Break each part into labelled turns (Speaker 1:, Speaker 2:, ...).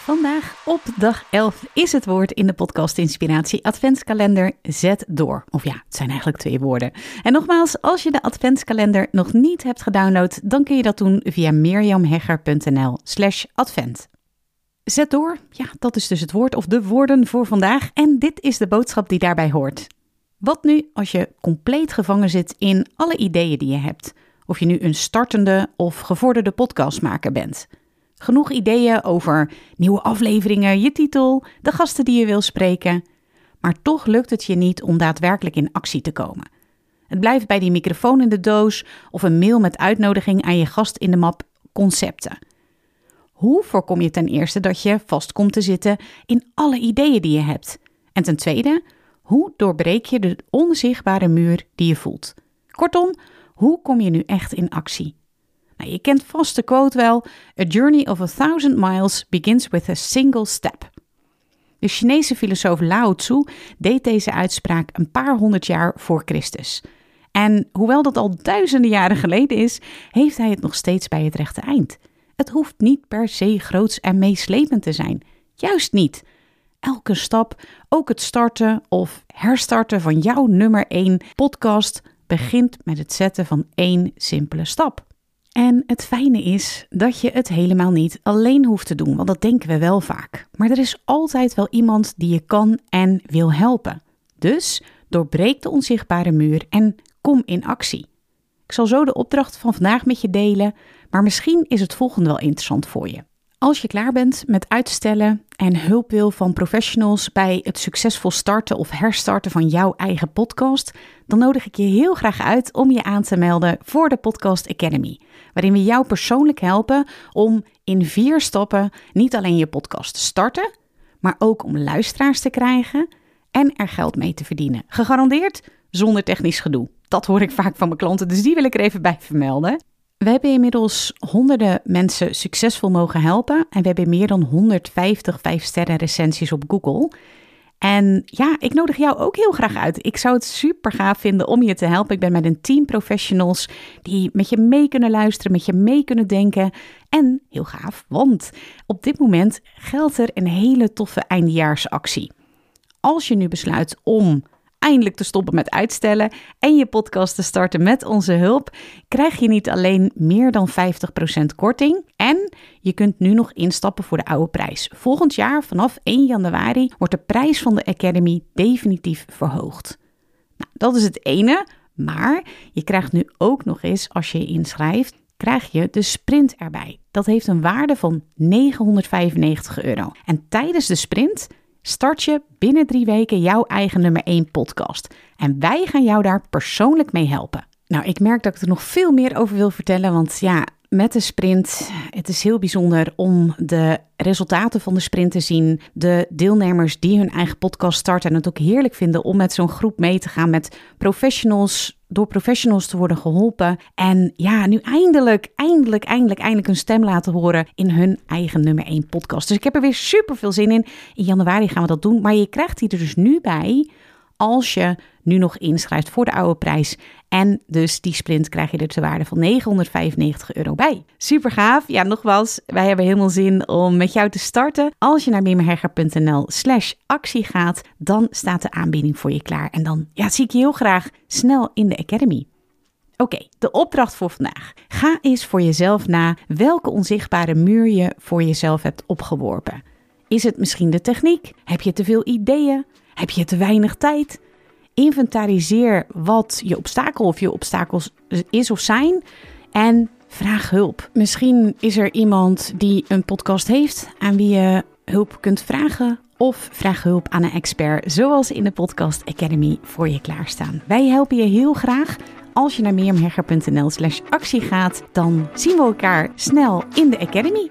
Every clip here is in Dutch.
Speaker 1: Vandaag op dag 11 is het woord in de podcast Inspiratie Adventskalender Zet door. Of ja, het zijn eigenlijk twee woorden. En nogmaals, als je de Adventskalender nog niet hebt gedownload, dan kun je dat doen via mirjamhegger.nl slash advent. Zet door, ja, dat is dus het woord of de woorden voor vandaag. En dit is de boodschap die daarbij hoort. Wat nu als je compleet gevangen zit in alle ideeën die je hebt? Of je nu een startende of gevorderde podcastmaker bent... Genoeg ideeën over nieuwe afleveringen, je titel, de gasten die je wil spreken. Maar toch lukt het je niet om daadwerkelijk in actie te komen. Het blijft bij die microfoon in de doos of een mail met uitnodiging aan je gast in de map concepten. Hoe voorkom je ten eerste dat je vast komt te zitten in alle ideeën die je hebt? En ten tweede, hoe doorbreek je de onzichtbare muur die je voelt? Kortom, hoe kom je nu echt in actie? Nou, je kent vast de quote wel: A journey of a thousand miles begins with a single step. De Chinese filosoof Lao Tzu deed deze uitspraak een paar honderd jaar voor Christus. En hoewel dat al duizenden jaren geleden is, heeft hij het nog steeds bij het rechte eind. Het hoeft niet per se groots en meeslepend te zijn. Juist niet. Elke stap, ook het starten of herstarten van jouw nummer 1 podcast, begint met het zetten van één simpele stap. En het fijne is dat je het helemaal niet alleen hoeft te doen, want dat denken we wel vaak. Maar er is altijd wel iemand die je kan en wil helpen. Dus doorbreek de onzichtbare muur en kom in actie. Ik zal zo de opdracht van vandaag met je delen, maar misschien is het volgende wel interessant voor je. Als je klaar bent met uitstellen en hulp wil van professionals bij het succesvol starten of herstarten van jouw eigen podcast, dan nodig ik je heel graag uit om je aan te melden voor de Podcast Academy, waarin we jou persoonlijk helpen om in vier stappen niet alleen je podcast te starten, maar ook om luisteraars te krijgen en er geld mee te verdienen. Gegarandeerd zonder technisch gedoe. Dat hoor ik vaak van mijn klanten, dus die wil ik er even bij vermelden. We hebben inmiddels honderden mensen succesvol mogen helpen en we hebben meer dan 150 5-sterren recensies op Google. En ja, ik nodig jou ook heel graag uit. Ik zou het super gaaf vinden om je te helpen. Ik ben met een team professionals die met je mee kunnen luisteren, met je mee kunnen denken. En heel gaaf, want op dit moment geldt er een hele toffe eindjaarsactie. Als je nu besluit om eindelijk te stoppen met uitstellen en je podcast te starten met onze hulp, krijg je niet alleen meer dan 50% korting en je kunt nu nog instappen voor de oude prijs. Volgend jaar, vanaf 1 januari, wordt de prijs van de Academy definitief verhoogd. Nou, dat is het ene, maar je krijgt nu ook nog eens, als je je inschrijft, krijg je de sprint erbij. Dat heeft een waarde van 995 euro. En tijdens de sprint start je binnen drie weken jouw eigen nummer 1 podcast. En wij gaan jou daar persoonlijk mee helpen. Nou, ik merk dat ik er nog veel meer over wil vertellen, want ja, met de sprint, het is heel bijzonder om de resultaten van de sprint te zien. De deelnemers die hun eigen podcast starten en het ook heerlijk vinden om met zo'n groep mee te gaan met professionals, door professionals te worden geholpen. En ja, nu eindelijk, eindelijk, eindelijk, eindelijk een stem laten horen in hun eigen nummer 1 podcast. Dus ik heb er weer super veel zin in. In januari gaan we dat doen, maar je krijgt die er dus nu bij als je nu nog inschrijft voor de oude prijs. En dus die sprint krijg je er te waarde van 995 euro bij. Super gaaf. Ja, nogmaals, wij hebben helemaal zin om met jou te starten. Als je naar mimmerhegger.nl slash actie gaat, dan staat de aanbieding voor je klaar. En dan ja, zie ik je heel graag snel in de Academy. Oké, de opdracht voor vandaag. Ga eens voor jezelf na welke onzichtbare muur je voor jezelf hebt opgeworpen. Is het misschien de techniek? Heb je te veel ideeën? Heb je te weinig tijd? Inventariseer wat je obstakel of je obstakels is of zijn en vraag hulp. Misschien is er iemand die een podcast heeft aan wie je hulp kunt vragen of vraag hulp aan een expert zoals in de Podcast Academy voor je klaarstaan. Wij helpen je heel graag. Als je naar meermhegger.nl slash actie gaat, dan zien we elkaar snel in de Academy.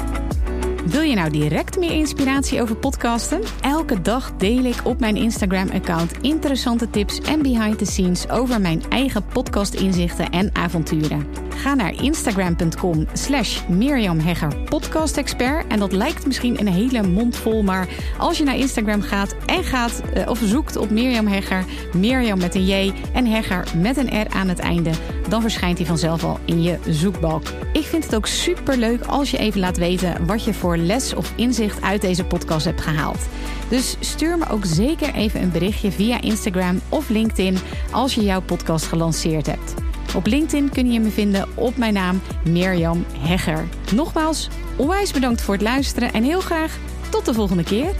Speaker 1: Wil je nou direct meer inspiratie over podcasten? Elke dag deel ik op mijn Instagram-account interessante tips en behind the scenes over mijn eigen podcast-inzichten en avonturen. Ga naar instagram.com slash Mirjam Hegger. En dat lijkt misschien een hele mond vol, maar als je naar Instagram gaat en gaat eh, of zoekt op Mirjam Hegger, Mirjam met een J en Hegger met een R aan het einde, dan verschijnt hij vanzelf al in je zoekbalk. Ik vind het ook super leuk als je even laat weten wat je voor les of inzicht uit deze podcast hebt gehaald. Dus stuur me ook zeker even een berichtje via Instagram of LinkedIn als je jouw podcast gelanceerd hebt. Op LinkedIn kun je me vinden op mijn naam Mirjam Hegger. Nogmaals, onwijs bedankt voor het luisteren en heel graag tot de volgende keer.